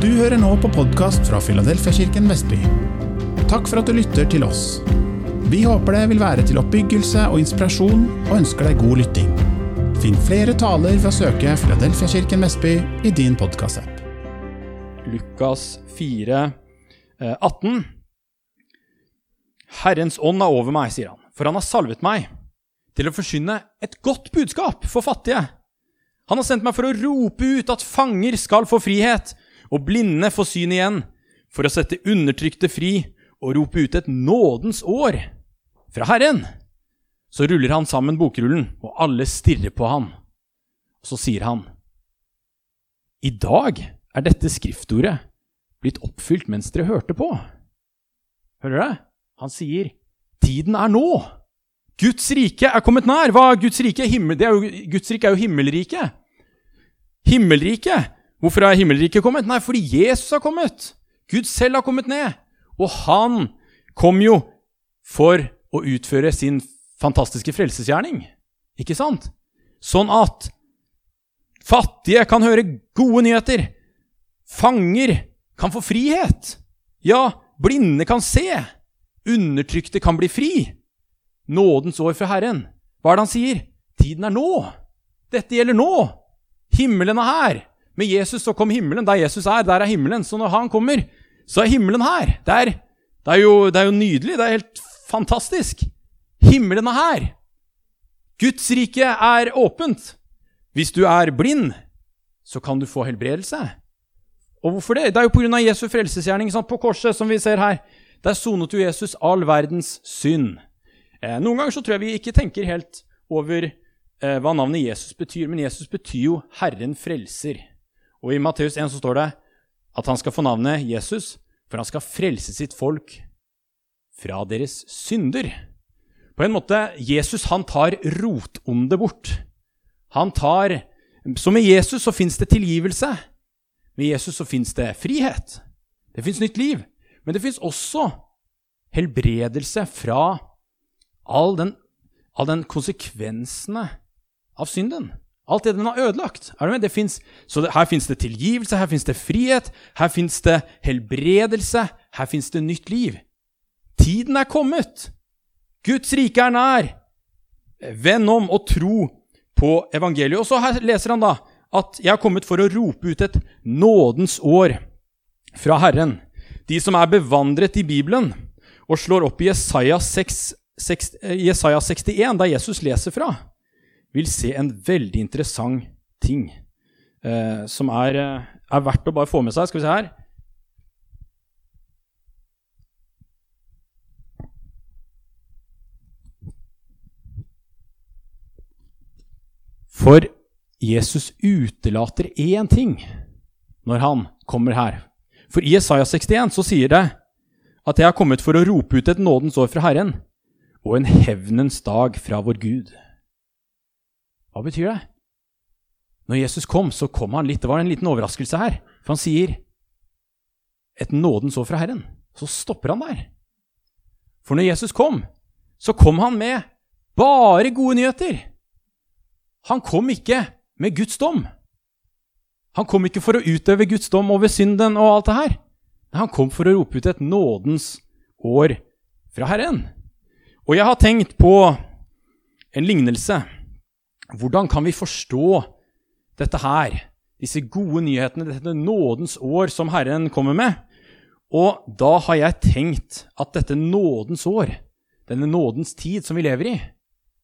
Du hører nå på podkast fra Filadelfiakirken Vestby. Takk for at du lytter til oss. Vi håper det vil være til oppbyggelse og inspirasjon, og ønsker deg god lytting. Finn flere taler ved å søke Filadelfiakirken Vestby i din podkastapp. Lukas 4, eh, 18. Herrens ånd er over meg, sier han, for han har salvet meg til å forkynne et godt budskap for fattige. Han har sendt meg for å rope ut at fanger skal få frihet, og blinde få syn igjen, for å sette undertrykte fri og rope ut et nådens år fra Herren. Så ruller han sammen bokrullen, og alle stirrer på han. Og så sier han, I dag er dette skriftordet blitt oppfylt mens dere hørte på. Hører du det? Han sier, tiden er nå. Guds rike er kommet nær. Hva er Guds rike? Himmel, er jo, Guds rike er jo himmelriket. Himmelriket Hvorfor er himmelriket kommet? Nei, fordi Jesus har kommet. Gud selv har kommet ned. Og han kom jo for å utføre sin fantastiske frelsesgjerning. Ikke sant? Sånn at fattige kan høre gode nyheter. Fanger kan få frihet. Ja, blinde kan se. Undertrykte kan bli fri. Nådens år fra Herren. Hva er det han sier? Tiden er nå. Dette gjelder nå. Himmelen er her. Med Jesus så kom himmelen. Der Jesus er, der er himmelen. Så når han kommer, så er himmelen her. Det er, det er, jo, det er jo nydelig. Det er helt fantastisk. Himmelen er her. Guds rike er åpent. Hvis du er blind, så kan du få helbredelse. Og hvorfor det? Det er jo pga. Jesu frelsesgjerning på korset, som vi ser her. Der sonet jo Jesus all verdens synd. Eh, noen ganger så tror jeg vi ikke tenker helt over eh, hva navnet Jesus betyr, men Jesus betyr jo Herren frelser. Og i Matteus 1 så står det at han skal få navnet Jesus, for han skal frelse sitt folk fra deres synder. På en måte, Jesus han tar rotondet bort. Han tar Så med Jesus så fins det tilgivelse. Med Jesus så fins det frihet. Det fins nytt liv. Men det fins også helbredelse fra all den, all den konsekvensene av synden. Alt det den har ødelagt. Er du med? Det finnes, så det, her fins det tilgivelse, her fins det frihet, her fins det helbredelse, her fins det nytt liv. Tiden er kommet. Guds rike er nær. Vend om og tro på evangeliet. Og så her leser han da at jeg har kommet for å rope ut et nådens år fra Herren. De som er bevandret i Bibelen og slår opp i Jesaja, 6, 6, Jesaja 61, der Jesus leser fra vil se en veldig interessant ting eh, som er, eh, er, verdt å bare få med seg. Skal vi se her. For Jesus utelater én ting når han kommer her. For i Isaiah 61 så sier det at jeg har kommet for å rope ut et nådens år fra Herren og en hevnens dag fra vår Gud. Hva betyr det? Når Jesus kom, så kom han litt. Det var en liten overraskelse her. For han sier et nådens år fra Herren. Så stopper han der. For når Jesus kom, så kom han med bare gode nyheter. Han kom ikke med Guds dom. Han kom ikke for å utøve Guds dom over synden og alt det her. Han kom for å rope ut et nådens år fra Herren. Og jeg har tenkt på en lignelse hvordan kan vi forstå dette her, disse gode nyhetene, dette nådens år som Herren kommer med? Og da har jeg tenkt at dette nådens år, denne nådens tid som vi lever i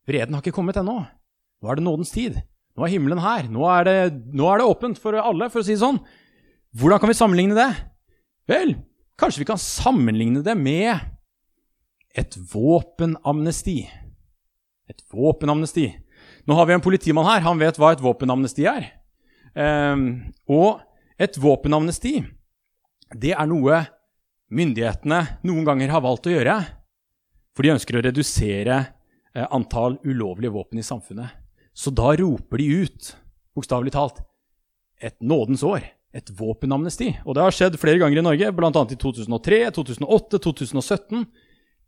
Vreden har ikke kommet ennå. Nå er det nådens tid. Nå er himmelen her. Nå er, det, nå er det åpent for alle, for å si det sånn. Hvordan kan vi sammenligne det? Vel, kanskje vi kan sammenligne det med et våpenamnesti. Et våpenamnesti. Nå har vi en politimann her. Han vet hva et våpenamnesti er. Um, og et våpenamnesti, det er noe myndighetene noen ganger har valgt å gjøre. For de ønsker å redusere eh, antall ulovlige våpen i samfunnet. Så da roper de ut, bokstavelig talt, et nådens år. Et våpenamnesti. Og det har skjedd flere ganger i Norge, bl.a. i 2003, 2008, 2017,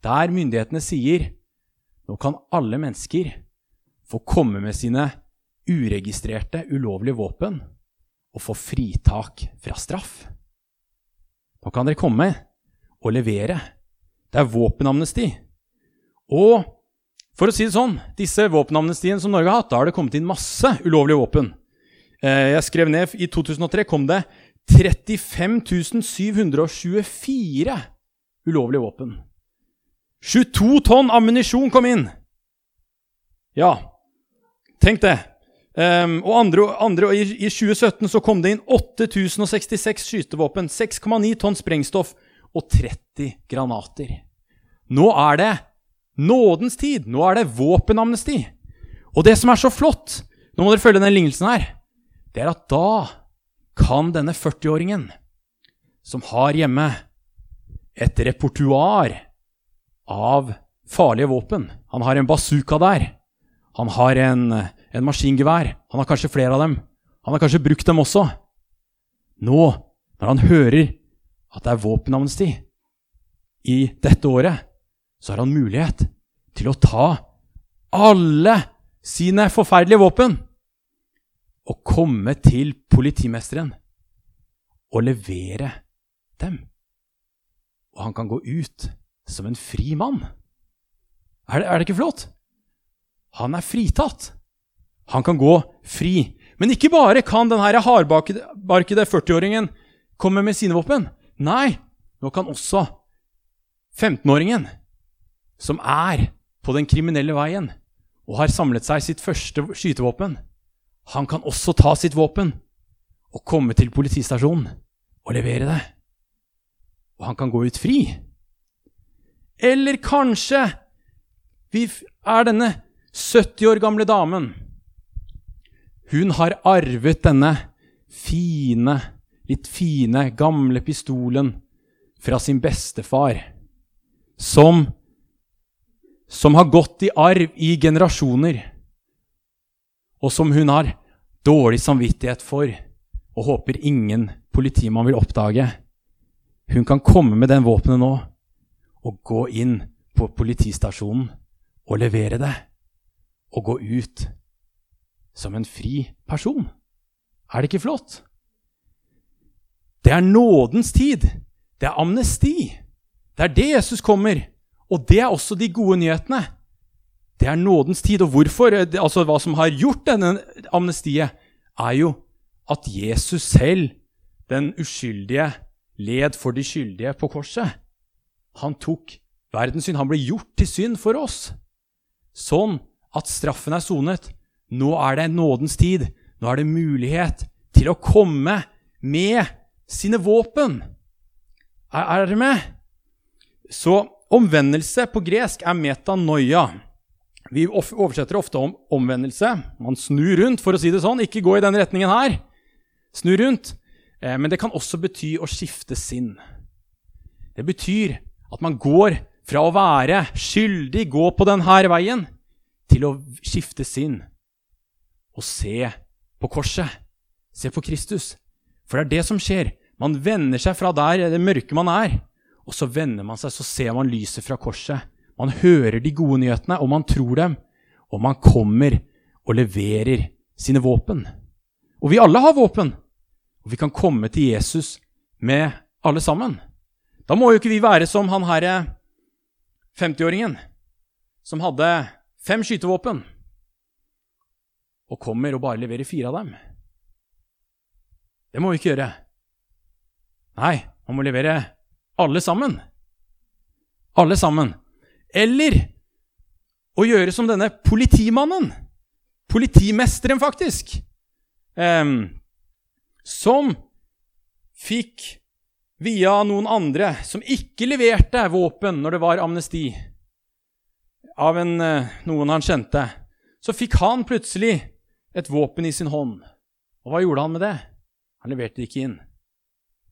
der myndighetene sier nå kan alle mennesker få komme med sine uregistrerte, ulovlige våpen og få fritak fra straff. nå kan dere komme og levere. Det er våpenamnesti. Og for å si det sånn, disse våpenamnestiene som Norge har hatt, da har det kommet inn masse ulovlige våpen. Eh, jeg skrev ned I 2003 kom det 35 724 ulovlige våpen. 22 tonn ammunisjon kom inn! Ja, tenk det. Um, og andre, andre, i, i, 2017 så kom det inn 8066 skytevåpen, 6,9 tonn sprengstoff og 30 granater. Nå er det nådens tid. Nå er det våpenamnesti. Og det som er så flott, nå må dere følge den lignelsen her, det er at da kan denne 40-åringen, som har hjemme et repertoar av farlige våpen Han har en bazooka der. Han har en, en maskingevær. Han har kanskje flere av dem. Han har kanskje brukt dem også. Nå, når han hører at det er våpenamnesti i dette året, så har han mulighet til å ta alle sine forferdelige våpen og komme til politimesteren og levere dem. Og han kan gå ut som en fri mann. Er det, er det ikke flott? Han er fritatt. Han kan gå fri. Men ikke bare kan denne hardbarkede 40-åringen komme med sine våpen. Nei, nå kan også 15-åringen, som er på den kriminelle veien og har samlet seg sitt første skytevåpen, han kan også ta sitt våpen og komme til politistasjonen og levere det. Og han kan gå ut fri. Eller kanskje vi er denne 70 år gamle damen. Hun har arvet denne fine, litt fine, gamle pistolen fra sin bestefar, som, som har gått i arv i generasjoner og som hun har dårlig samvittighet for og håper ingen politimann vil oppdage. Hun kan komme med den våpenet nå og gå inn på politistasjonen og levere det. Og gå ut som en fri person. Er det ikke flott? Det er nådens tid. Det er amnesti. Det er det Jesus kommer. Og det er også de gode nyhetene. Det er nådens tid. Og hvorfor? Altså, hva som har gjort denne amnestiet, er jo at Jesus selv, den uskyldige, led for de skyldige på korset. Han tok verdens synd. Han ble gjort til synd for oss. Sånn at straffen er sonet. Nå er det nådens tid. Nå er det mulighet til å komme med sine våpen. Er, er dere med? Så omvendelse på gresk er metanoia. Vi oversetter ofte om omvendelse. Man snur rundt, for å si det sånn. Ikke gå i den retningen her. Snu rundt. Eh, men det kan også bety å skifte sinn. Det betyr at man går fra å være skyldig, gå på denne veien, til å skifte sinn og se på korset. Se på Kristus. For det er det som skjer. Man vender seg fra der det mørke man er, og så vender man seg, så ser man lyset fra korset. Man hører de gode nyhetene, og man tror dem. Og man kommer og leverer sine våpen. Og vi alle har våpen. Og vi kan komme til Jesus med alle sammen. Da må jo ikke vi være som han herre 50-åringen som hadde fem skytevåpen, og kommer og bare leverer fire av dem. Det må vi ikke gjøre. Nei, man må levere alle sammen. Alle sammen. Eller å gjøre som denne politimannen. Politimesteren, faktisk. Um, som fikk via noen andre som ikke leverte våpen når det var amnesti, av en, eh, noen han kjente, så fikk han plutselig et våpen i sin hånd. Og hva gjorde han med det? Han leverte det ikke inn.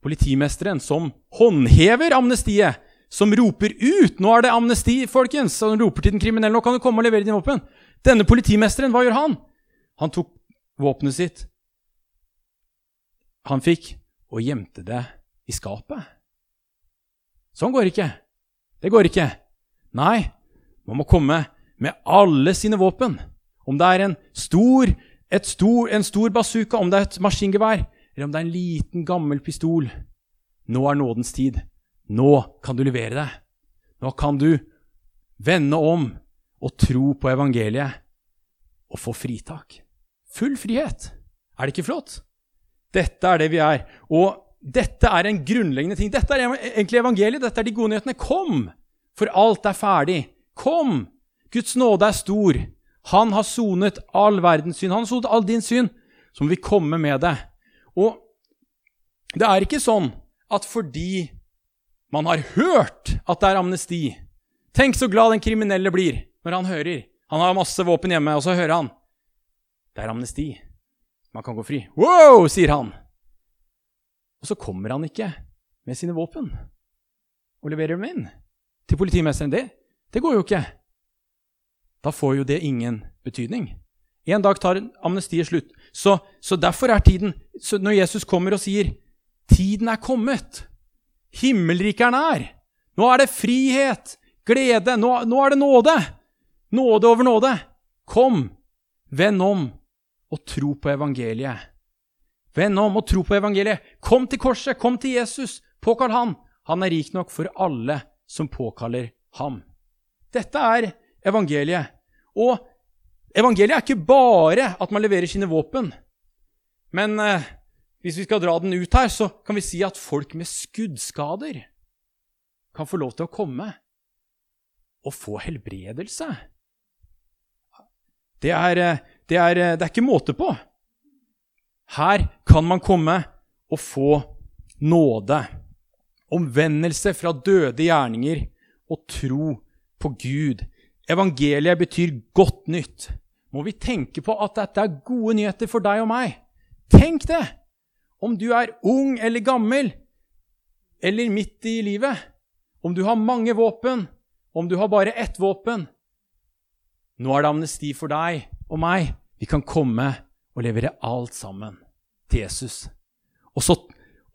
Politimesteren, som håndhever amnestiet, som roper ut 'Nå er det amnesti, folkens!' Og han roper til den kriminelle 'Nå kan du komme og levere dine våpen'. Denne politimesteren, hva gjør han? Han tok våpenet sitt. Han fikk og gjemte det i skapet. Sånn går ikke. Det går ikke. Nei, man må komme med alle sine våpen. Om det er en stor, stor, en stor bazooka, om det er et maskingevær, eller om det er en liten, gammel pistol. Nå er nådens tid. Nå kan du levere deg. Nå kan du vende om og tro på evangeliet og få fritak. Full frihet. Er det ikke flott? Dette er det vi er. Og dette er en grunnleggende ting. Dette er egentlig evangeliet. Dette er de gode nyhetene. Kom, for alt er ferdig. Kom! Guds nåde er stor. Han har sonet all verdens synd. Han har sonet all din synd. Så må vi komme med det. Og det er ikke sånn at fordi man har hørt at det er amnesti Tenk så glad den kriminelle blir når han hører. Han har masse våpen hjemme, og så hører han. Det er amnesti. Man kan gå fri. Wow, sier han. Og så kommer han ikke med sine våpen og leverer dem inn til politimesteren. Det, det går jo ikke. Da får jo det ingen betydning. En dag tar amnestiet slutt. Så, så derfor er tiden så Når Jesus kommer og sier 'Tiden er kommet', himmelriket er nær, nå er det frihet, glede, nå, nå er det nåde. Nåde over nåde. Kom, vend om og tro på evangeliet. Vend om og tro på evangeliet. Kom til korset, kom til Jesus. Påkall han. Han er rik nok for alle som påkaller ham. Dette er evangeliet. Og evangeliet er ikke bare at man leverer sine våpen. Men eh, hvis vi skal dra den ut her, så kan vi si at folk med skuddskader kan få lov til å komme og få helbredelse. Det er, eh, det er, eh, det er ikke måte på. Her kan man komme og få nåde, omvendelse fra døde gjerninger og tro på Gud. Evangeliet betyr godt nytt. Må vi tenke på at dette er gode nyheter for deg og meg? Tenk det! Om du er ung eller gammel, eller midt i livet. Om du har mange våpen, om du har bare ett våpen. Nå er det amnesti for deg og meg. Vi kan komme og levere alt sammen til Jesus. Og, så,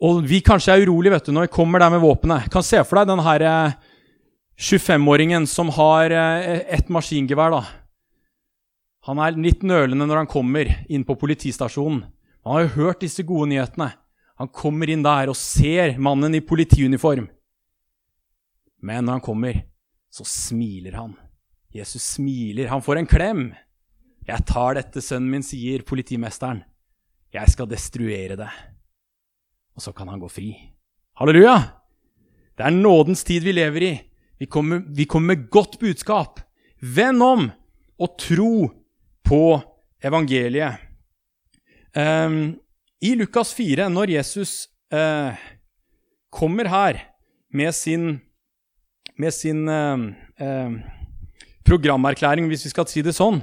og vi kanskje er urolige vet du, når vi kommer der med våpenet. Kan se for deg den her 25-åringen eh, som har eh, et maskingevær. da. Han er litt nølende når han kommer inn på politistasjonen. Han har jo hørt disse gode nyhetene. Han kommer inn der og ser mannen i politiuniform. Men når han kommer, så smiler han. Jesus smiler. Han får en klem. 'Jeg tar dette, sønnen min', sier politimesteren. 'Jeg skal destruere det.' Og så kan han gå fri. Halleluja! Det er nådens tid vi lever i. Vi kommer, vi kommer med godt budskap. Vend om og tro på evangeliet. Um, I Lukas 4, når Jesus uh, kommer her med sin, med sin uh, uh, programerklæring, hvis vi skal si det sånn,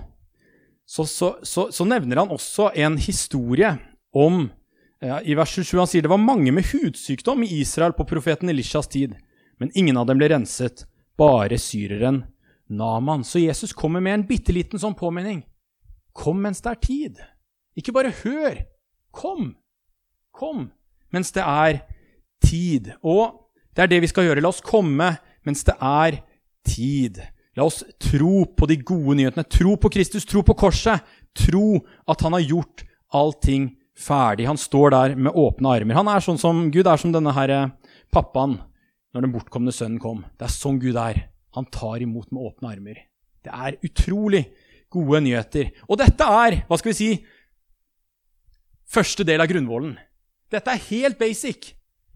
så, så, så, så nevner han også en historie om I vers 27 han sier det var mange med hudsykdom i Israel på profeten Elishas tid, men ingen av dem ble renset, bare syreren Naman. Så Jesus kommer med en bitte liten sånn påminning. Kom mens det er tid. Ikke bare hør. Kom. Kom mens det er tid. Og det er det vi skal gjøre. La oss komme mens det er tid. La oss tro på de gode nyhetene. Tro på Kristus, tro på korset. Tro at han har gjort allting ferdig. Han står der med åpne armer. Han er sånn som, Gud er som denne her pappaen når den bortkomne sønnen kom. Det er sånn Gud er. Han tar imot med åpne armer. Det er utrolig gode nyheter. Og dette er, hva skal vi si, første del av grunnvollen. Dette er helt basic.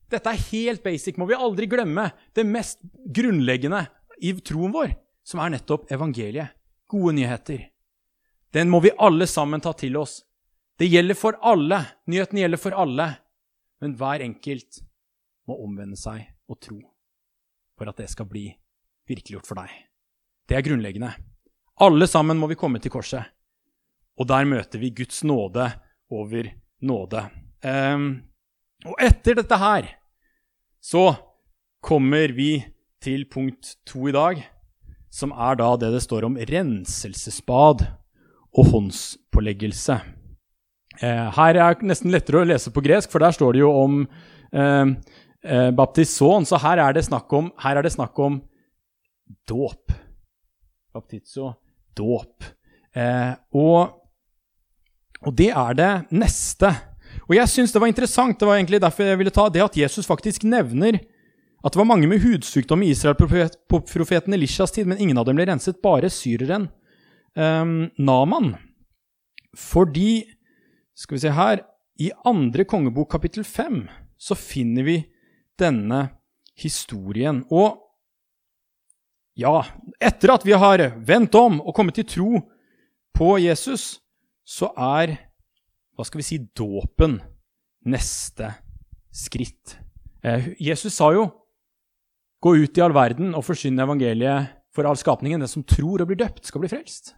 Dette er helt basic. Må vi aldri glemme det mest grunnleggende i troen vår som er nettopp evangeliet. Gode nyheter. Den må vi alle sammen ta til oss. Det gjelder for alle. Nyheten gjelder for alle. Men hver enkelt må omvende seg og tro for at det skal bli virkeliggjort for deg. Det er grunnleggende. Alle sammen må vi komme til korset. Og der møter vi Guds nåde over nåde. Um, og etter dette her så kommer vi til punkt to i dag som er da det det står om renselsesbad og håndspåleggelse. Uh, her er det nesten lettere å lese på gresk, for der står det jo om eh, eh, baptison. Så her er det snakk om, det snakk om dåp. Baptizo, dåp. Eh, og, og det er det neste. Og jeg syns det var interessant, det var egentlig derfor jeg ville ta det at Jesus faktisk nevner at det var mange med hudsykdom i Israel på profeten Elishas tid, men ingen av dem ble renset, bare syreren eh, Naman. Fordi Skal vi se her I andre kongebok kapittel fem så finner vi denne historien. Og ja, etter at vi har vendt om og kommet til tro på Jesus, så er hva skal vi si dåpen neste skritt. Eh, Jesus sa jo 'Gå ut i all verden og forsynne evangeliet for all skapningen'. Den som tror og blir døpt, skal bli frelst.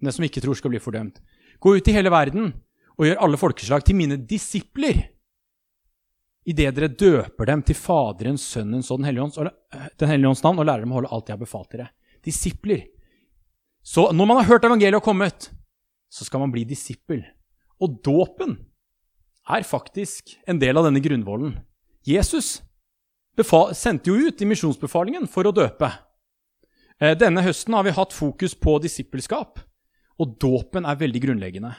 Den som ikke tror, skal bli fordømt. Gå ut i hele verden og gjør alle folkeslag til mine disipler idet dere døper dem til Faderens, Sønnens og eh, den hellige ånds navn og lærer dem å holde alt jeg har befalt dere. Disipler. Så når man har hørt evangeliet og kommet, så skal man bli disippel. Og dåpen er faktisk en del av denne grunnvollen. Jesus sendte jo ut i misjonsbefalingen for å døpe. Eh, denne høsten har vi hatt fokus på disippelskap, og dåpen er veldig grunnleggende.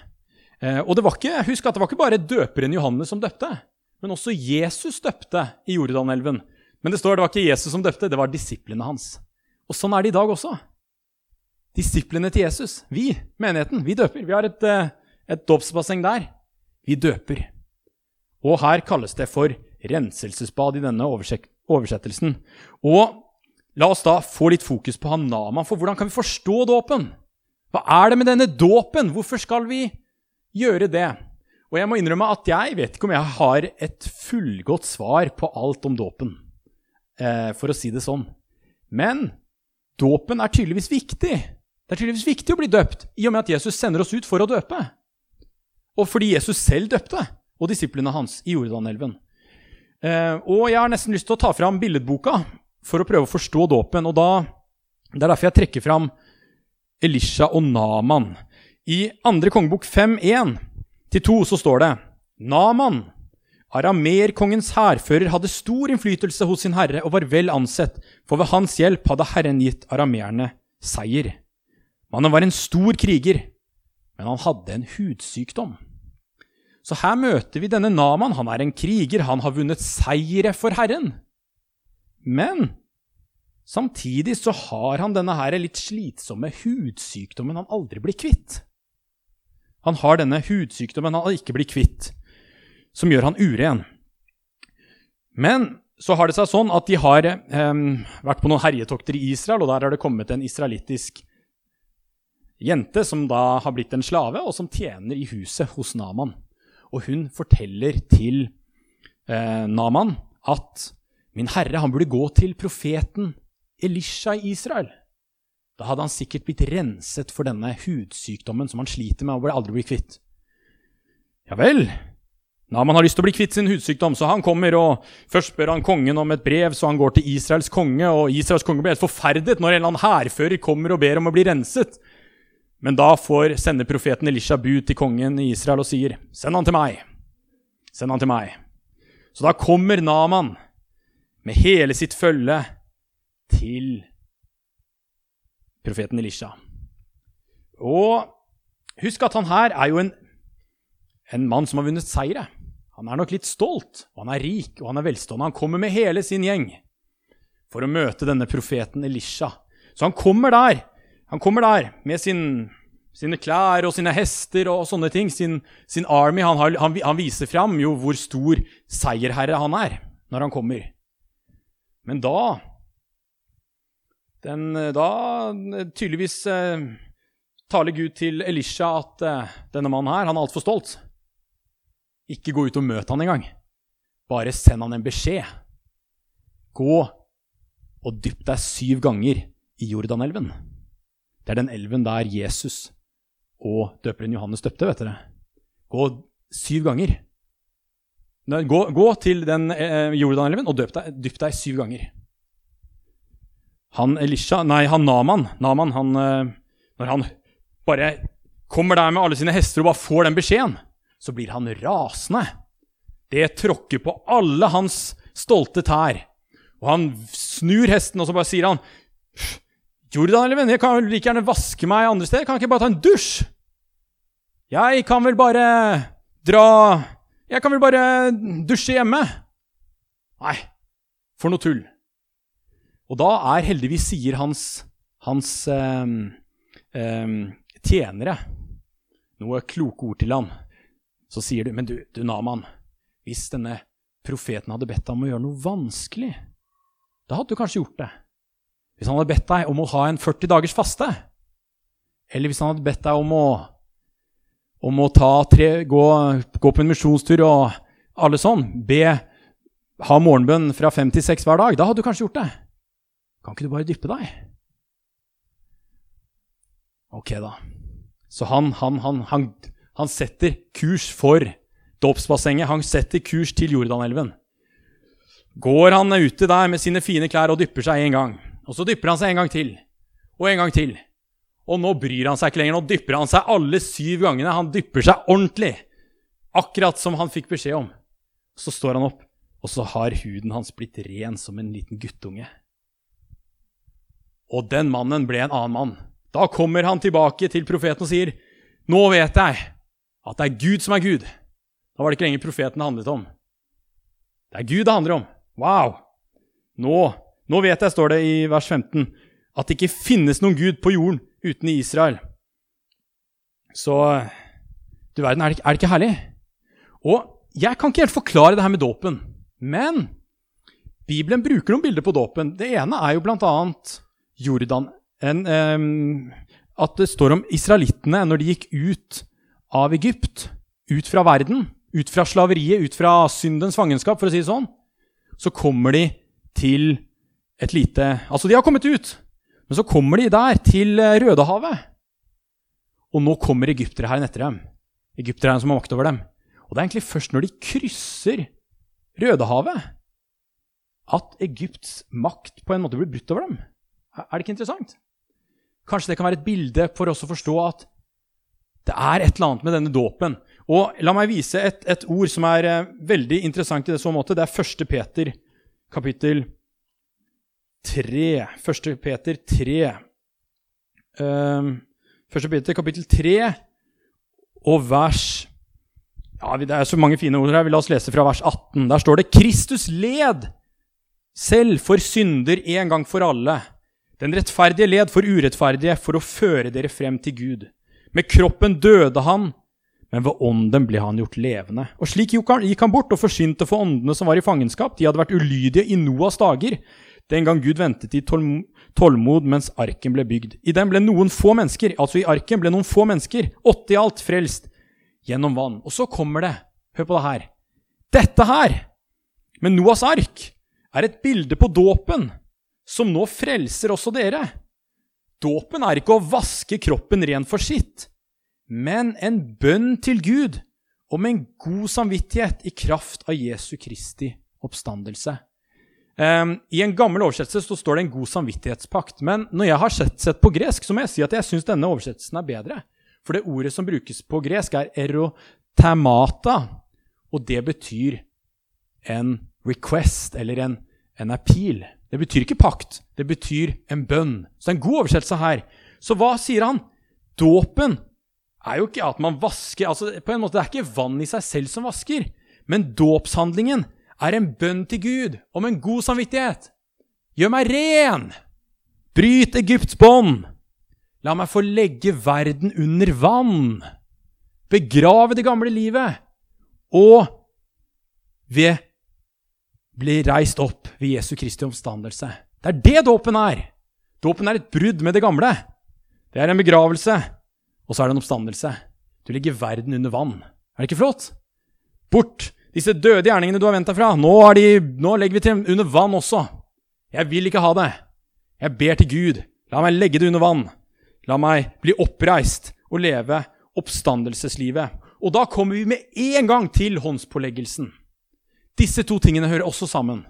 Eh, og det var ikke, Husk at det var ikke bare døperen Johannes som døpte. Men også Jesus døpte i Jordanelven. Men det står det var ikke Jesus som døpte, det var disiplene hans. Og sånn er det i dag også. Disiplene til Jesus, vi, menigheten, vi døper. Vi har et, eh, et dåpsbasseng der. Vi døper. Og her kalles det for renselsesbad i denne oversettelsen. Og la oss da få litt fokus på Hanama, for hvordan kan vi forstå dåpen? Hva er det med denne dåpen? Hvorfor skal vi gjøre det? Og jeg må innrømme at jeg vet ikke om jeg har et fullgodt svar på alt om dåpen, eh, for å si det sånn. Men dåpen er tydeligvis viktig. Det er tydeligvis viktig å bli døpt, i og med at Jesus sender oss ut for å døpe. Og fordi Jesus selv døpte, og disiplene hans, i Jordanelven. Eh, og jeg har nesten lyst til å ta fram billedboka for å prøve å forstå dåpen. Og da, Det er derfor jeg trekker fram Elisha og Naman. I andre kongebok 5.1 til to så står det Naman, aramerkongens hærfører, hadde stor innflytelse hos sin herre og var vel ansett, for ved hans hjelp hadde Herren gitt arameerne seier. Mannen var en stor kriger, men han hadde en hudsykdom. Så her møter vi denne Naman. Han er en kriger, han har vunnet seire for Herren. Men samtidig så har han denne her litt slitsomme hudsykdommen han aldri blir kvitt. Han har denne hudsykdommen han ikke blir kvitt, som gjør han uren. Men så har det seg sånn at de har eh, vært på noen herjetokter i Israel, og der har det kommet en israelittisk jente som da har blitt en slave, og som tjener i huset hos Naman. Og hun forteller til eh, Naman at min herre, han burde gå til profeten Elisha i Israel. Da hadde han sikkert blitt renset for denne hudsykdommen som han sliter med og aldri blitt kvitt. Ja vel. Naman har lyst til å bli kvitt sin hudsykdom, så han kommer og først spør han kongen om et brev, så han går til Israels konge, og Israels konge blir helt forferdet når en eller annen hærfører kommer og ber om å bli renset. Men da får sendeprofeten Elisha bud til kongen i Israel og sier, 'Send han til meg. Send han til meg.' Så da kommer Naman med hele sitt følge til profeten Elisha. Og husk at han her er jo en, en mann som har vunnet seire. Han er nok litt stolt, og han er rik og han er velstående. Han kommer med hele sin gjeng for å møte denne profeten Elisha. Så han kommer der han kommer der med sin, sine klær og sine hester og sånne ting. Sin, sin army. Han, har, han, han viser fram jo hvor stor seierherre han er når han kommer. Men da den, eh, da eh, tydeligvis eh, taler Gud til Elisha at eh, denne mannen her, han er altfor stolt. Ikke gå ut og møt han engang. Bare send han en beskjed. Gå og dypp deg syv ganger i Jordanelven. Det er den elven der Jesus og døperen Johannes døpte, vet dere. Gå syv ganger. Gå, gå til den eh, Jordanelven og dypp deg, dypp deg syv ganger. Han Elisha Nei, han Naman. Naman han, eh, når han bare kommer der med alle sine hester og bare får den beskjeden, så blir han rasende. Det tråkker på alle hans stolte tær. Og han snur hesten, og så bare sier han Jordan, jeg kan like gjerne vaske meg andre steder. Kan jeg ikke bare ta en dusj? Jeg kan vel bare dra Jeg kan vel bare dusje hjemme? Nei, for noe tull. Og da er heldigvis, sier hans, hans um, um, tjenere noe kloke ord til han. Så sier du, men du, du Naman, hvis denne profeten hadde bedt deg om å gjøre noe vanskelig, da hadde du kanskje gjort det. Hvis han hadde bedt deg om å ha en 40 dagers faste, eller hvis han hadde bedt deg om å, om å tre, gå, gå, på en misjonstur og alle sånn, be, ha morgenbønn fra fem til seks hver dag, da hadde du kanskje gjort det. Kan ikke du bare dyppe deg? Ok, da. Så han, han, han, han setter kurs for dåpsbassenget. Han setter kurs til Jordanelven. Går han ute der med sine fine klær og dypper seg en gang. Og så dypper han seg en gang til. Og en gang til. Og nå bryr han seg ikke lenger. Nå dypper han seg alle syv gangene. Han dypper seg ordentlig. Akkurat som han fikk beskjed om. Så står han opp, og så har huden hans blitt ren som en liten guttunge. Og den mannen ble en annen mann. Da kommer han tilbake til profeten og sier, 'Nå vet jeg at det er Gud som er Gud.' Da var det ikke lenger profeten det handlet om. Det er Gud det handler om. Wow! Nå, nå vet jeg, står det i vers 15, at det ikke finnes noen Gud på jorden uten Israel. Så du verden, er det, er det ikke herlig? Og jeg kan ikke helt forklare det her med dåpen, men Bibelen bruker noen bilder på dåpen. Det ene er jo blant annet Jordan en, eh, at det står om israelittene når de gikk ut av Egypt, ut fra verden, ut fra slaveriet, ut fra syndens fangenskap, for å si det sånn, så kommer de til et lite Altså, de har kommet ut, men så kommer de der, til eh, Rødehavet. Og nå kommer egypterherren etter dem. Egypterherren som har makt over dem. Og det er egentlig først når de krysser Rødehavet, at Egypts makt på en måte blir brutt over dem. Er det ikke interessant? Kanskje det kan være et bilde for oss å forstå at det er et eller annet med denne dåpen. Og La meg vise et, et ord som er uh, veldig interessant i det så måte. Det er 1. Peter kapittel 3. 1. Peter 3. Um, 1. Peter kapittel 3 og vers ja, Det er så mange fine ord her. La oss lese fra vers 18. Der står det 'Kristus led selv for synder en gang for alle' Den rettferdige led for urettferdige for å føre dere frem til Gud. Med kroppen døde han, men ved ånden ble han gjort levende. Og slik gikk han bort og forsynte for åndene som var i fangenskap. De hadde vært ulydige i Noas dager, den gang Gud ventet i tålmod mens arken ble bygd. I den ble noen få mennesker, altså i arken ble noen få mennesker, åtte i alt, frelst gjennom vann. Og så kommer det, hør på det her, dette her, med Noas ark, er et bilde på dåpen som nå frelser også dere. Dåpen er ikke å vaske kroppen ren for sitt, men en bønn til Gud om en god samvittighet i kraft av Jesu Kristi oppstandelse. Um, I en gammel oversettelse så står det en god samvittighetspakt. Men når jeg har sett, sett på gresk, så må jeg si at jeg syns denne oversettelsen er bedre. For det ordet som brukes på gresk, er erotemata, og det betyr en request, eller en, en appeal. Det betyr ikke pakt, det betyr en bønn. Så det er en god oversettelse her. Så hva sier han? Dåpen er jo ikke at man vasker altså på en måte Det er ikke vann i seg selv som vasker, men dåpshandlingen er en bønn til Gud om en god samvittighet. Gjør meg ren! Bryt Egypts bånd! La meg få legge verden under vann! Begrave det gamle livet! Og ved blir reist opp ved Jesu Kristi oppstandelse. Det er det dåpen er! Dåpen er et brudd med det gamle. Det er en begravelse, og så er det en oppstandelse. Du legger verden under vann. Er det ikke flott? Bort disse døde gjerningene du har vendt deg fra. Nå, de, nå legger vi til under vann også. Jeg vil ikke ha det. Jeg ber til Gud. La meg legge det under vann. La meg bli oppreist og leve oppstandelseslivet. Og da kommer vi med en gang til håndspåleggelsen. Disse to tingene hører også sammen.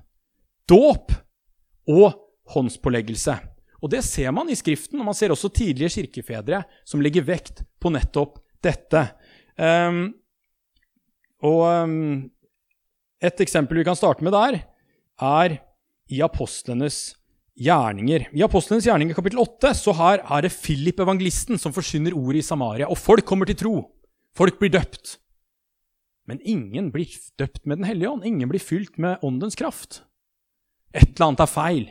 Dåp og håndspåleggelse. Og Det ser man i Skriften, og man ser også tidlige kirkefedre som legger vekt på nettopp dette. Um, og um, Et eksempel vi kan starte med der, er i apostlenes gjerninger. I apostlenes gjerninger kapittel 8 så her er det Philip evangelisten som forsyner ordet i Samaria. Og folk kommer til tro. Folk blir døpt. Men ingen blir døpt med Den hellige ånd. Ingen blir fylt med åndens kraft. Et eller annet er feil.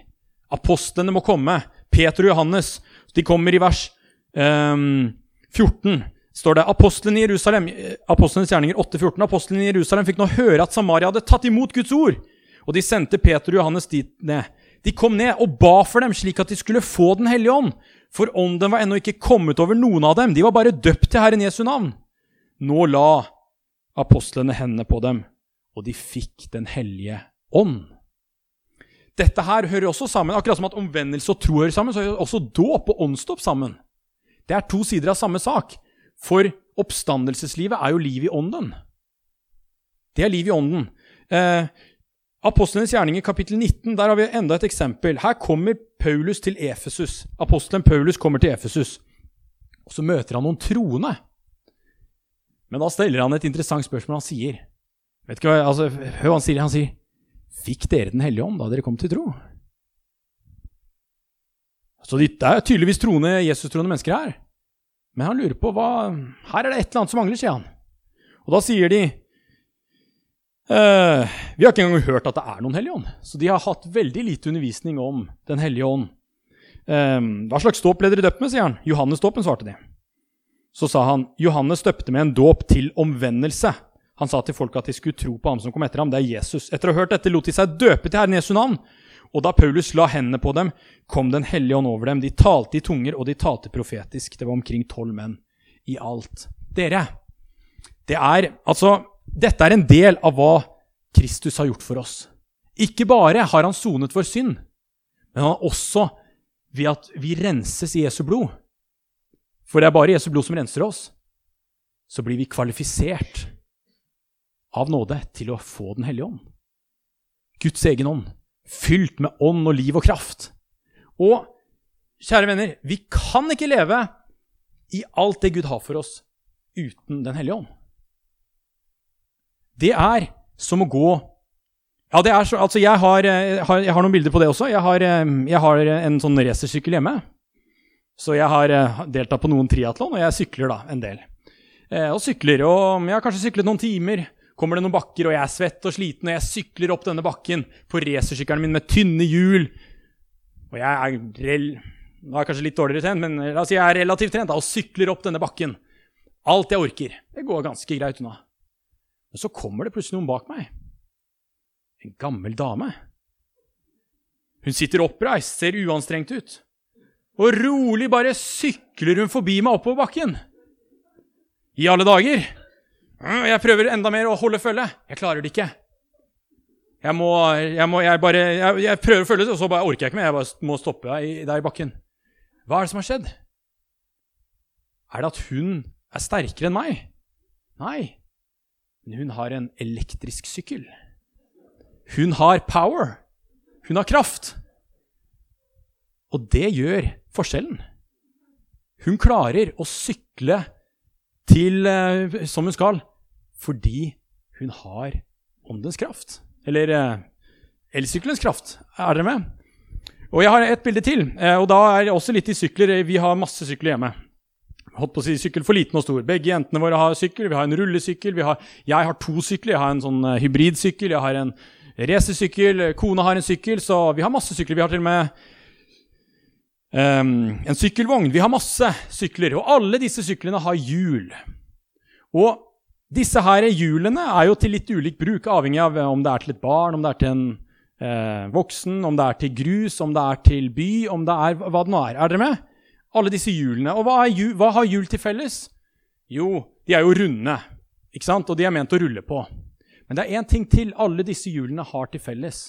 Apostlene må komme. Peter og Johannes. De kommer i vers um, 14. står det Apostlene i Jerusalem, Apostlenes gjerninger 8,14. Apostlene i Jerusalem fikk nå høre at Samaria hadde tatt imot Guds ord. Og de sendte Peter og Johannes dit ned. De kom ned og ba for dem, slik at de skulle få Den hellige ånd. For ånden var ennå ikke kommet over noen av dem. De var bare døpt til Herren Jesu navn. Nå la apostlene hendene på dem, og de fikk Den hellige ånd. Dette her hører også sammen. Akkurat som at omvendelse og tro hører sammen, så hører også dåp og åndsdåp sammen. Det er to sider av samme sak. For oppstandelseslivet er jo liv i ånden. Det er liv i ånden. Eh, Apostlenes gjerninger, kapittel 19, der har vi enda et eksempel. Her kommer Paulus til Efesus. Apostelen Paulus kommer til Efesus. Og så møter han noen troende. Men da stiller han et interessant spørsmål. Han sier vet ikke hva, altså, Hør hva han sier. Han sier Fikk dere Den hellige ånd da dere kom til tro? Så det er tydeligvis troende, Jesus-troende mennesker her. Men han lurer på hva Her er det et eller annet som mangler, sier han. Og da sier de Uh, vi har ikke engang hørt at det er noen hellige ånd. Så de har hatt veldig lite undervisning om Den hellige ånd. Uh, hva slags dåp ble dere døpt med, sier han. Johannes-dåpen, svarte de. Så sa han Johannes døpte med en dåp til omvendelse. Han sa til folk at de skulle tro på ham som kom etter ham. Det er Jesus. Etter å ha hørt dette lot de seg døpe til Herren Jesu navn. Og da Paulus la hendene på dem, kom Den hellige ånd over dem. De talte i tunger, og de talte profetisk. Det var omkring tolv menn i alt. Dere, det er altså dette er en del av hva Kristus har gjort for oss. Ikke bare har han sonet for synd, men han har også ved at vi renses i Jesu blod. For det er bare Jesu blod som renser oss. Så blir vi kvalifisert av nåde til å få Den hellige ånd. Guds egen ånd. Fylt med ånd og liv og kraft. Og kjære venner, vi kan ikke leve i alt det Gud har for oss, uten Den hellige ånd det er som å gå Ja, det er så, altså jeg har, jeg, har, jeg har, noen bilder på det også. Jeg har, eh, jeg har en sånn racersykkel hjemme. Så jeg har eh, deltatt på noen triatlon, og jeg sykler da en del. Eh, og sykler, og jeg har kanskje syklet noen timer. Kommer det noen bakker, og jeg er svett og sliten, og jeg sykler opp denne bakken på racersykkelen min med tynne hjul. Og jeg er rel... Nå er jeg kanskje litt dårligere trent, men la oss si jeg er relativt trent da, og sykler opp denne bakken. Alt jeg orker. Det går ganske greit unna. Men så kommer det plutselig noen bak meg. En gammel dame. Hun sitter oppreist, ser uanstrengt ut. Og rolig bare sykler hun forbi meg oppover bakken. I alle dager! Jeg prøver enda mer å holde følge. Jeg klarer det ikke. Jeg må, jeg må jeg bare, jeg, jeg, prøver å følge og så bare orker jeg ikke mer. Jeg bare må stoppe der i bakken. Hva er det som har skjedd? Er det at hun er sterkere enn meg? Nei. Men hun har en elektrisk sykkel. Hun har power. Hun har kraft. Og det gjør forskjellen. Hun klarer å sykle til uh, som hun skal fordi hun har åndens kraft. Eller uh, elsykkelens kraft. Er dere med? Og jeg har et bilde til. Uh, og da er det også litt i sykler. Vi har masse sykler hjemme holdt på å si sykkel for liten og stor. Begge jentene våre har sykkel. Vi har en rullesykkel. Har, jeg har to sykler. Jeg har en sånn hybridsykkel. Jeg har en racersykkel. Kona har en sykkel. Så vi har masse sykler. Vi har til og med um, en sykkelvogn. Vi har masse sykler. Og alle disse syklene har hjul. Og disse her hjulene er jo til litt ulik bruk, avhengig av om det er til et barn, om det er til en eh, voksen, om det er til grus, om det er til by, om det er hva det nå er. Er dere med? alle disse hjulene. Og hva, hjul, hva, har hjul til felles? Jo, de er jo runde, ikke sant? og de er ment å rulle på. Men det er én ting til alle disse hjulene har til felles,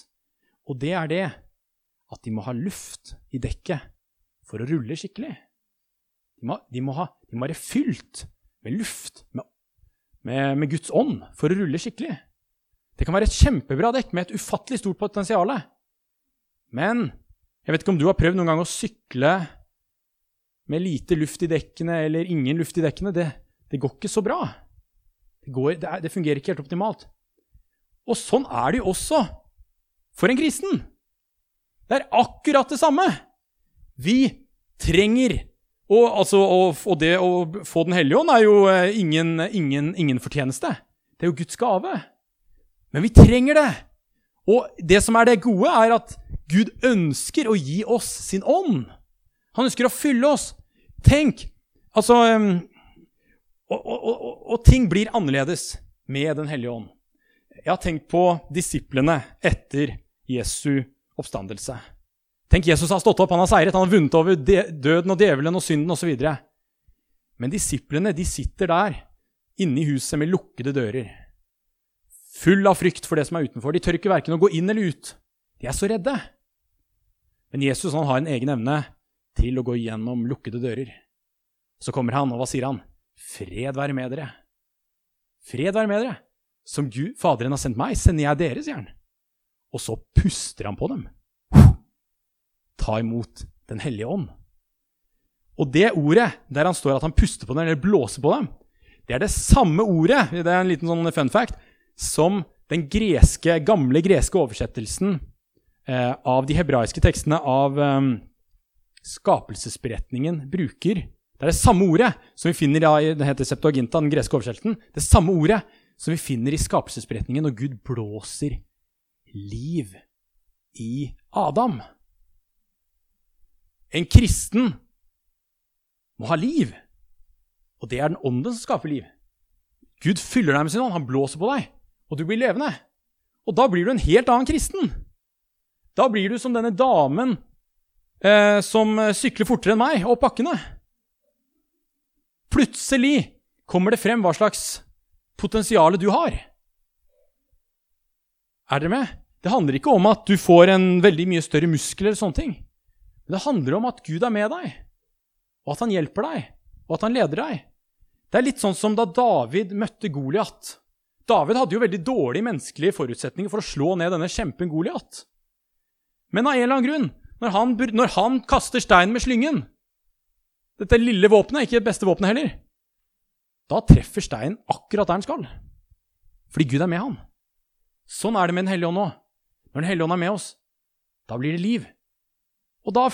og det er det at de må ha luft i dekket for å rulle skikkelig. De må, de må, ha, de må være fylt med luft, med, med, med Guds ånd, for å rulle skikkelig. Det kan være et kjempebra dekk med et ufattelig stort potensial. Men jeg vet ikke om du har prøvd noen gang å sykle med lite luft i dekkene eller ingen luft i dekkene, det, det går ikke så bra. Det, går, det, er, det, fungerer ikke helt optimalt. Og sånn er det jo også for en kristen. Det er akkurat det samme. Vi trenger og, altså, og, og, det å få Den hellige ånd er jo eh, ingen, ingen, ingen, fortjeneste. Det er jo Guds gave. Men vi trenger det. Og det som er det gode, er at Gud ønsker å gi oss sin ånd. Han ønsker å fylle oss. Tenk, altså og, og, ting blir annerledes med Den hellige ånd. Jeg har tenkt på disiplene etter Jesu oppstandelse. Tenk, Jesus har stått opp, han har seiret, han har vunnet over døden og djevelen og synden osv. Men disiplene de sitter der inne i huset med lukkede dører. Full av frykt for det som er utenfor. De tør ikke verken å gå inn eller ut. De er så redde. Men Jesus han har en egen evne til å gå gjennom lukkede dører. Så kommer han, og hva sier han? Fred være med dere. Fred være med dere. Som Gud, Faderen har sendt meg, sender jeg dere, sier han. Og så puster han på dem. Ta imot Den hellige ånd. Og det ordet der han står at han puster på dem, eller blåser på dem, det er det samme ordet det er en liten sånn fun fact, som den greske, gamle greske oversettelsen eh, av de hebraiske tekstene av eh, skapelsesberetningen bruker. Det er det samme ordet som vi finner i det heter Septuaginta, den greske oversettelsen. Det samme ordet som vi finner i skapelsesberetningen når Gud blåser liv i Adam. En kristen må ha liv, og det er den ånden som skaper liv. Gud fyller deg med sin ånd, han blåser på deg, og du blir levende. Og da blir du en helt annen kristen. Da blir du som denne damen eh, som sykler fortere enn meg opp bakkene. Plutselig kommer det frem hva slags potensial du har. Er dere med? Det handler ikke om at du får en veldig mye større muskel eller sånne ting. Men det handler om at Gud er med deg, og at han hjelper deg, og at han leder deg. Det er litt sånn som da David møtte Goliat. David hadde jo veldig dårlige menneskelige forutsetninger for å slå ned denne kjempen Goliat. Men av en eller annen grunn, når han, når han kaster stein med slyngen Dette lille våpenet, ikke det beste våpenet heller. Da treffer steinen akkurat der den skal. Fordi Gud er med han. Sånn er det med Den hellige ånd òg. Når Den hellige ånd er med oss, da blir det liv. Og da,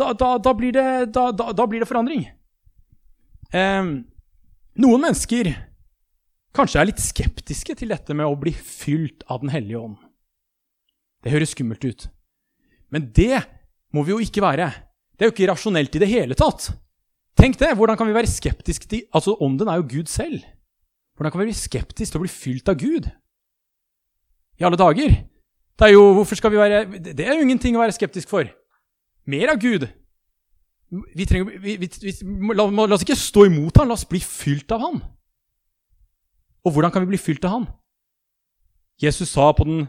da, da, blir, det, da blir, det, forandring. Eh, noen mennesker kanskje er litt skeptiske til dette med å bli fylt av Den hellige ånd. Det høres skummelt ut. Men det må vi jo ikke være. Det er jo ikke rasjonelt i det hele tatt. Tenk det! Hvordan kan vi være skeptiske til Altså, Ånden er jo Gud selv. Hvordan kan vi bli skeptiske til å bli fylt av Gud? i alle dager. Det er jo, hvorfor skal vi være, det er jo ingenting å være skeptisk for. Mer av Gud. Vi trenger, vi, vi, vi, la, la, oss ikke stå imot ham, la oss bli fylt av ham. Og hvordan kan vi bli fylt av ham? Jesus sa på den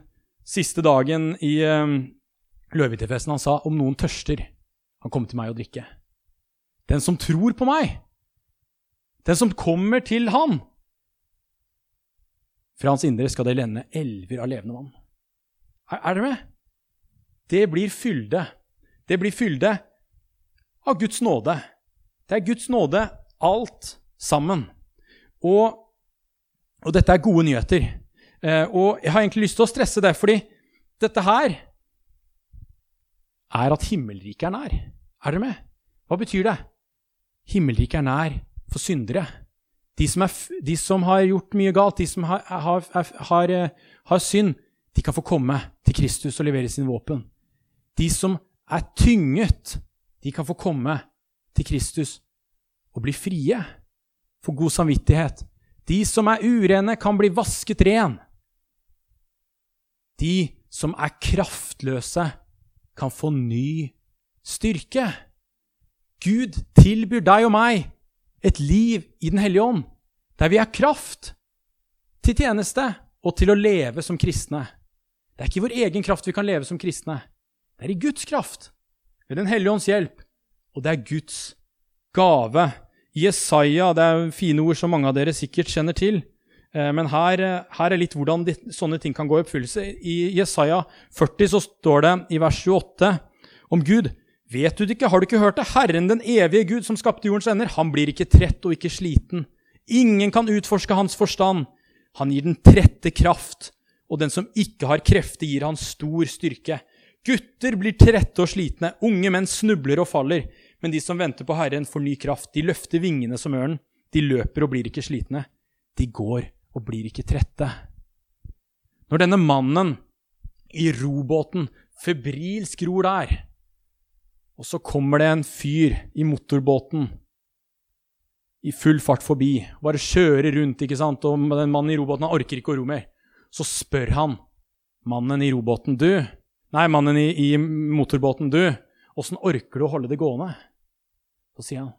siste dagen i um, løvehyttefesten, han sa om noen tørster, han kommer til meg å drikke. Den som tror på meg, den som kommer til ham, fra hans indre skal det lende elver av levende vann. Er, er dere med? Det blir fylde. Det blir fylde av Guds nåde. Det er Guds nåde alt sammen. Og, og dette er gode nyheter. Eh, og jeg har egentlig lyst til å stresse det, fordi dette her er at himmelriket er nær. Er dere med? Hva betyr det? Himmelriket er nær for syndere. De som, er, de som, har gjort mye galt, de som har, har, har, eh, har, synd, de kan få komme til Kristus og levere sine våpen. De som er tynget, de kan få komme til Kristus og bli frie. for god samvittighet. De som er urene, kan bli vasket ren. De som er kraftløse, kan få ny styrke. Gud tilbyr deg og meg et liv i Den hellige ånd, der vi har kraft til tjeneste og til å leve som kristne. Det er ikke vår egen kraft vi kan leve som kristne. Det er i Guds kraft, ved Den hellige ånds hjelp, og det er Guds gave. Jesaja, det er fine ord som mange av dere sikkert kjenner til, eh, men her, her er litt hvordan de, sånne ting kan gå i oppfyllelse. I Jesaja 40 så står det i vers 28 om Gud Vet du det ikke, har du ikke hørt det? Herren den evige Gud som skapte jordens ender, han blir ikke trett og ikke sliten. Ingen kan utforske hans forstand. Han gir den trette kraft, og den som ikke har krefter, gir han stor styrke. Gutter blir trette og slitne, unge menn snubler og faller. Men de som venter på Herren, får ny kraft. De løfter vingene som ørnen. De løper og blir ikke slitne. De går og blir ikke trette. Når denne mannen i robåten febrilsk ror der, og så kommer det en fyr i motorbåten i full fart forbi, bare kjører rundt, ikke sant, og den mannen i robåten han orker ikke å ro mer. Så spør han mannen i robåten, du Nei, mannen i, i motorbåten, du, åssen orker du å holde det gående? Så sier han,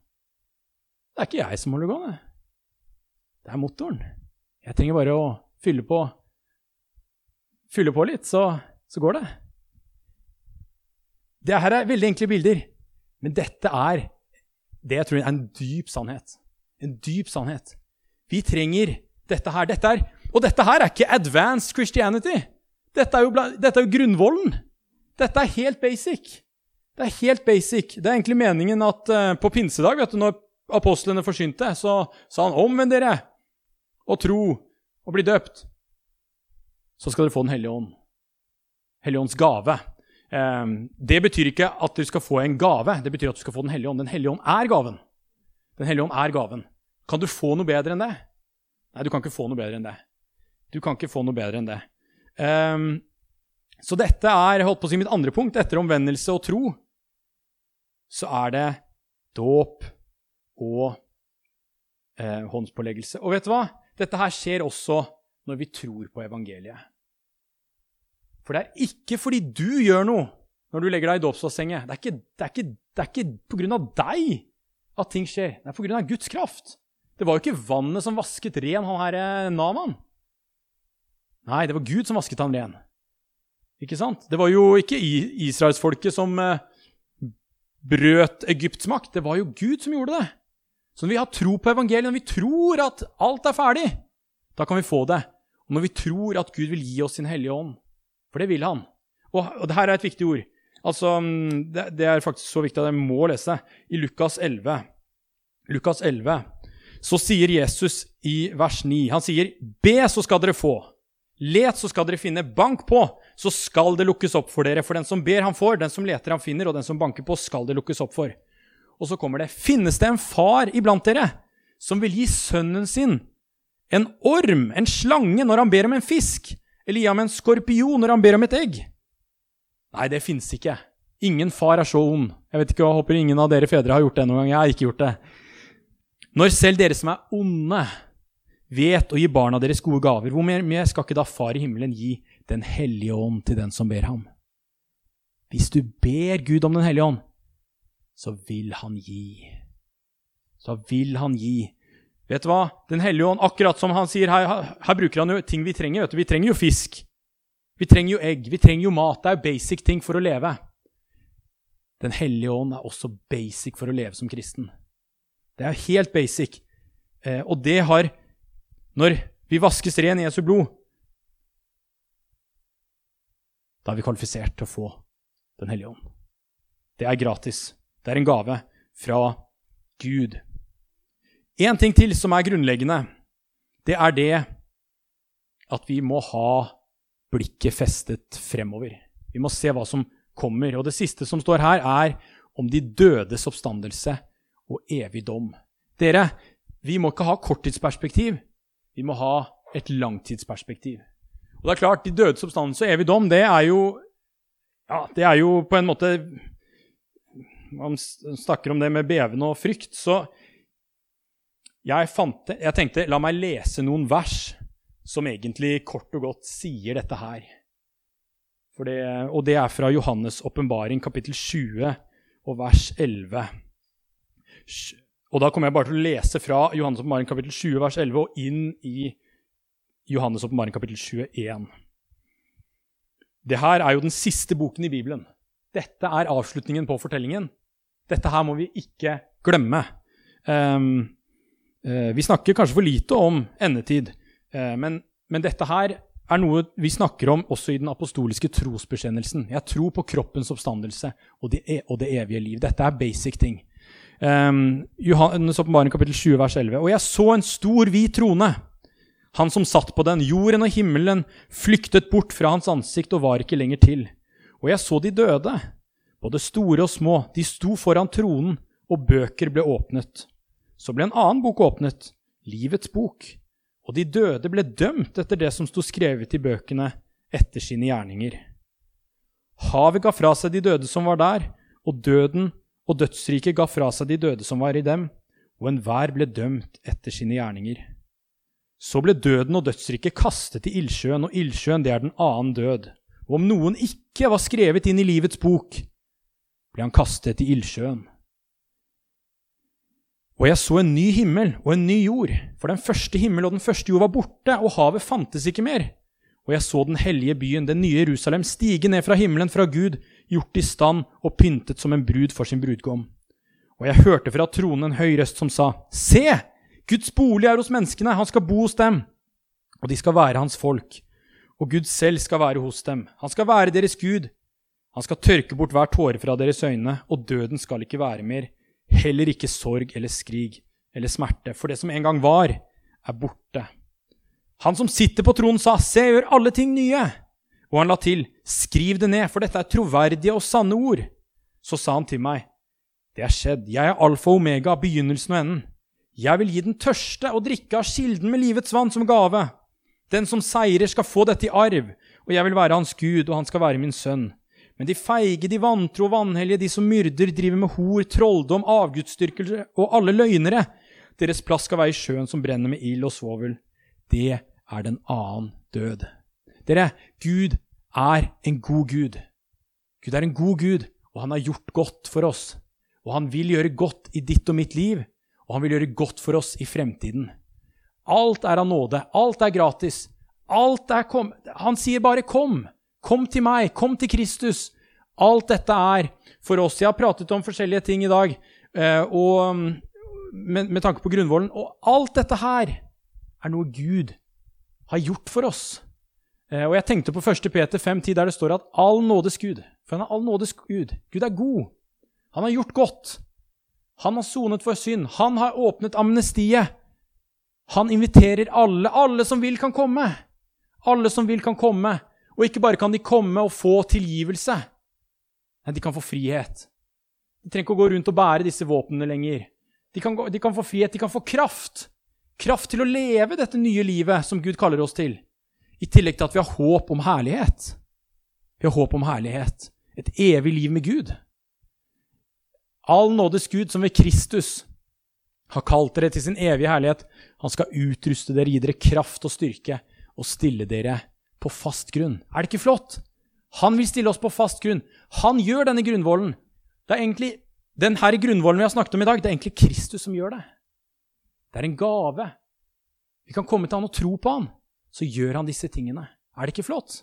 det er ikke jeg som holder det gående. Det er motoren. Jeg trenger bare å fylle på, fylle på litt, så, så går det. Det her er veldig enkle bilder, men dette er det jeg tror er en dyp sannhet. En dyp sannhet. Vi trenger dette her. Dette er, og dette her er ikke advanced Christianity. Dette er jo, dette er jo grunnvollen. Dette er helt basic. Det er helt basic. Det er egentlig meningen at uh, på pinsedag, vet du, når apostlene forsynte, så sa han 'omvend dere og tro og bli døpt'. Så skal dere få Den hellige ånd. Helligånds gave. Um, det betyr ikke at du skal få en gave, det betyr at du skal få Den hellige ånd. Den hellige ånd er gaven. Den hellige ånd er gaven. Kan du få noe bedre enn det? Nei, du kan ikke få noe bedre enn det. Du kan ikke få noe bedre enn det. Um, så dette er holdt på å si mitt andre punkt. Etter omvendelse og tro så er det dåp og eh, håndspåleggelse. Og vet du hva? Dette her skjer også når vi tror på evangeliet. For det er ikke fordi du gjør noe når du legger deg i dåpsbassenget. Det er ikke, det er ikke, ikke av deg at ting skjer. Det er av Guds kraft. Det var jo ikke vannet som vasket ren han her eh, Naman. Nei, det var Gud som vasket han ren. Ikke sant? Det var jo ikke israelsfolket som eh, brøt Egypts makt. Det var jo Gud som gjorde det. Så når vi har tro på evangeliet, når vi tror at alt er ferdig, da kan vi få det. Og når vi tror at Gud vil gi oss sin hellige ånd, for det vil han. Og, og det her er et viktig ord. Altså, mm, det, det, er faktisk så viktig at jeg må lese. I Lukas 11, Lukas 11 så sier Jesus i vers 9 Han sier, 'Be, så skal dere få'. Let, så skal dere finne. Bank på, så skal det lukkes opp for dere. For den som ber, han får. Den som leter, han finner. Og den som banker på, skal det lukkes opp for. Og så kommer det. Finnes det en far iblant dere som vil gi sønnen sin en orm, en slange, når han ber om en fisk? Eller gi ham en skorpion når han ber om et egg? Nei, det finnes ikke. Ingen far er så ond. Jeg vet ikke, jeg håper ingen av dere fedre har gjort det noen gang. Jeg har ikke gjort det. Når selv dere som er onde, vet å gi barna deres gode gaver, hvor mye skal ikke da Far i himmelen gi Den hellige ånd til den som ber ham? Hvis du ber Gud om Den hellige ånd, så vil han gi. Så vil han gi. Vet du hva? Den hellige ånd, akkurat som han sier her, her bruker han jo ting vi trenger. vet du. Vi trenger jo fisk. Vi trenger jo egg. Vi trenger jo mat. Det er jo basic ting for å leve. Den hellige ånd er også basic for å leve som kristen. Det er helt basic. Eh, og det har Når vi vaskes ren i Jesu blod, da er vi kvalifisert til å få Den hellige ånd. Det er gratis. Det er en gave fra Gud. En ting til som er grunnleggende, det er det at vi må ha blikket festet fremover. Vi må se hva som kommer. Og det siste som står her, er om de dødes oppstandelse og evig dom. Dere, vi må ikke ha korttidsperspektiv. Vi må ha et langtidsperspektiv. Og det er klart, De dødes oppstandelse og evig dom, det er jo ja, det er jo på en måte Man snakker om det med bevende og frykt. Så jeg, fant, jeg tenkte la meg lese noen vers som egentlig kort og godt sier dette her. Det, og det er fra Johannes' åpenbaring, kapittel 20 og vers 11. Og da kommer jeg bare til å lese fra Johannes' åpenbaring kapittel 20 vers 11 og inn i Johannes' åpenbaring kapittel 21. Det her er jo den siste boken i Bibelen. Dette er avslutningen på fortellingen. Dette her må vi ikke glemme. Um, uh, vi snakker kanskje for lite om endetid, uh, men, men, dette her er noe vi snakker om også i den apostoliske trosbekjennelsen. Jeg tror på kroppens oppstandelse og det, e, og det evige liv. Dette er basic ting. Um, Johannes åpenbaring kapittel 20 vers 11. Og jeg så en stor hvit trone. Han som satt på den, jorden og himmelen, flyktet bort fra hans ansikt og var ikke lenger til. Og jeg så de døde, både store og små, de sto foran tronen, og bøker ble åpnet. Så ble en annen bok åpnet, Livets bok, og de døde ble dømt etter det som sto skrevet i bøkene etter sine gjerninger. Havet ga fra seg de døde som var der, og døden og dødsriket ga fra seg de døde som var i dem, og enhver ble dømt etter sine gjerninger. Så ble døden og dødsriket kastet i ildsjøen, og ildsjøen det er den annen død. Og om noen ikke var skrevet inn i livets bok, ble han kastet i ildsjøen. Og jeg så en ny himmel og en ny jord, for den første himmel og den første jord var borte, og havet fantes ikke mer. Og jeg så den hellige byen, den nye Jerusalem, stige ned fra himmelen fra Gud, gjort i stand og pyntet som en brud for sin brudgom. Og jeg hørte fra tronen en høy røst som sa, Se! Guds bolig er hos menneskene, han skal bo hos dem, og de skal være hans folk. Og Gud selv skal være hos dem. Han skal være deres Gud. Han skal tørke bort hver tåre fra deres øyne, og døden skal ikke være mer heller ikke sorg eller skrig eller smerte, for det som en gang var, er borte. Han som sitter på tronen, sa, Se, jeg gjør alle ting nye. Og han la til, Skriv det ned, for dette er troverdige og sanne ord. Så sa han til meg, Det er skjedd, jeg er alfa og omega, begynnelsen og enden. Jeg vil gi den tørste å drikke av kilden med livets vann som gave. Den som seirer, skal få dette i arv, og jeg vil være hans Gud, og han skal være min sønn. Men de feige, de vantro og vanhellige, de som myrder, driver med hor, trolldom, avgudsdyrkelse og alle løgnere, deres plass skal være i sjøen som brenner med ild og svovel. Det er den annen død. Dere, Gud er en god Gud. Gud er en god Gud, og han har gjort godt for oss. Og han vil gjøre godt i ditt og mitt liv, og han vil gjøre godt for oss i fremtiden. Alt er av nåde, alt er gratis. Alt er kom Han sier bare 'kom'. Kom til meg, kom til Kristus. Alt dette er for oss. Jeg har pratet om forskjellige ting i dag eh, og, med, med tanke på grunnvollen. Og alt dette her er noe Gud har gjort for oss. Eh, og jeg tenkte på 1. Peter 5,10, der det står at all nådes Gud. For han er all nådes Gud. Gud er god. Han har gjort godt. Han har sonet for synd. Han har åpnet amnestiet. Han inviterer alle. Alle som vil, kan komme. Alle som vil, kan komme. Og ikke bare kan de komme og få tilgivelse, nei, de kan få frihet. De trenger ikke å gå rundt og bære disse våpnene lenger. De kan, de kan få frihet, de kan få kraft. Kraft til å leve dette nye livet som Gud kaller oss til. I tillegg til at vi har håp om herlighet. Vi har håp om herlighet. Et evig liv med Gud. All nådes Gud, som ved Kristus har kalt dere til sin evige herlighet, han skal utruste dere, gi dere kraft og styrke og stille dere på fast grunn. Er det ikke flott? Han vil stille oss på fast grunn. Han gjør denne grunnvollen. Det er egentlig den her grunnvollen vi har snakket om i dag, det er egentlig Kristus som gjør det. Det er en gave. Vi kan komme til han og tro på han. Så gjør han disse tingene. Er det ikke flott?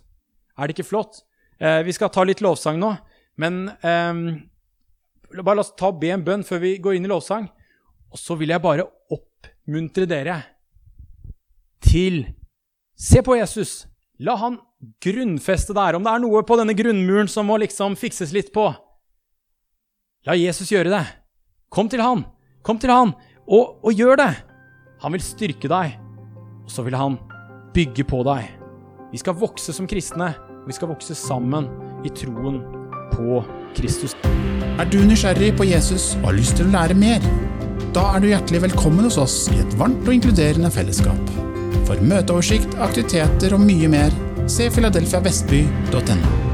Er det ikke flott? Eh, vi skal ta litt lovsang nå, men eh, bare la oss ta be en bønn før vi går inn i lovsang. Og så vil jeg bare oppmuntre dere til Se på Jesus. La han grunnfeste der. Om det er noe på denne grunnmuren som må liksom fikses litt på, la Jesus gjøre det. Kom til han. Kom til han, og, og gjør det. Han vil styrke deg, og så vil han bygge på deg. Vi skal vokse som kristne, vi skal vokse sammen i troen på Kristus. Er du nysgjerrig på Jesus og har lyst til å lære mer? Da er du hjertelig velkommen hos oss i et varmt og inkluderende fellesskap. For møteoversikt, aktiviteter og mye mer, se filadelfiavestby.no.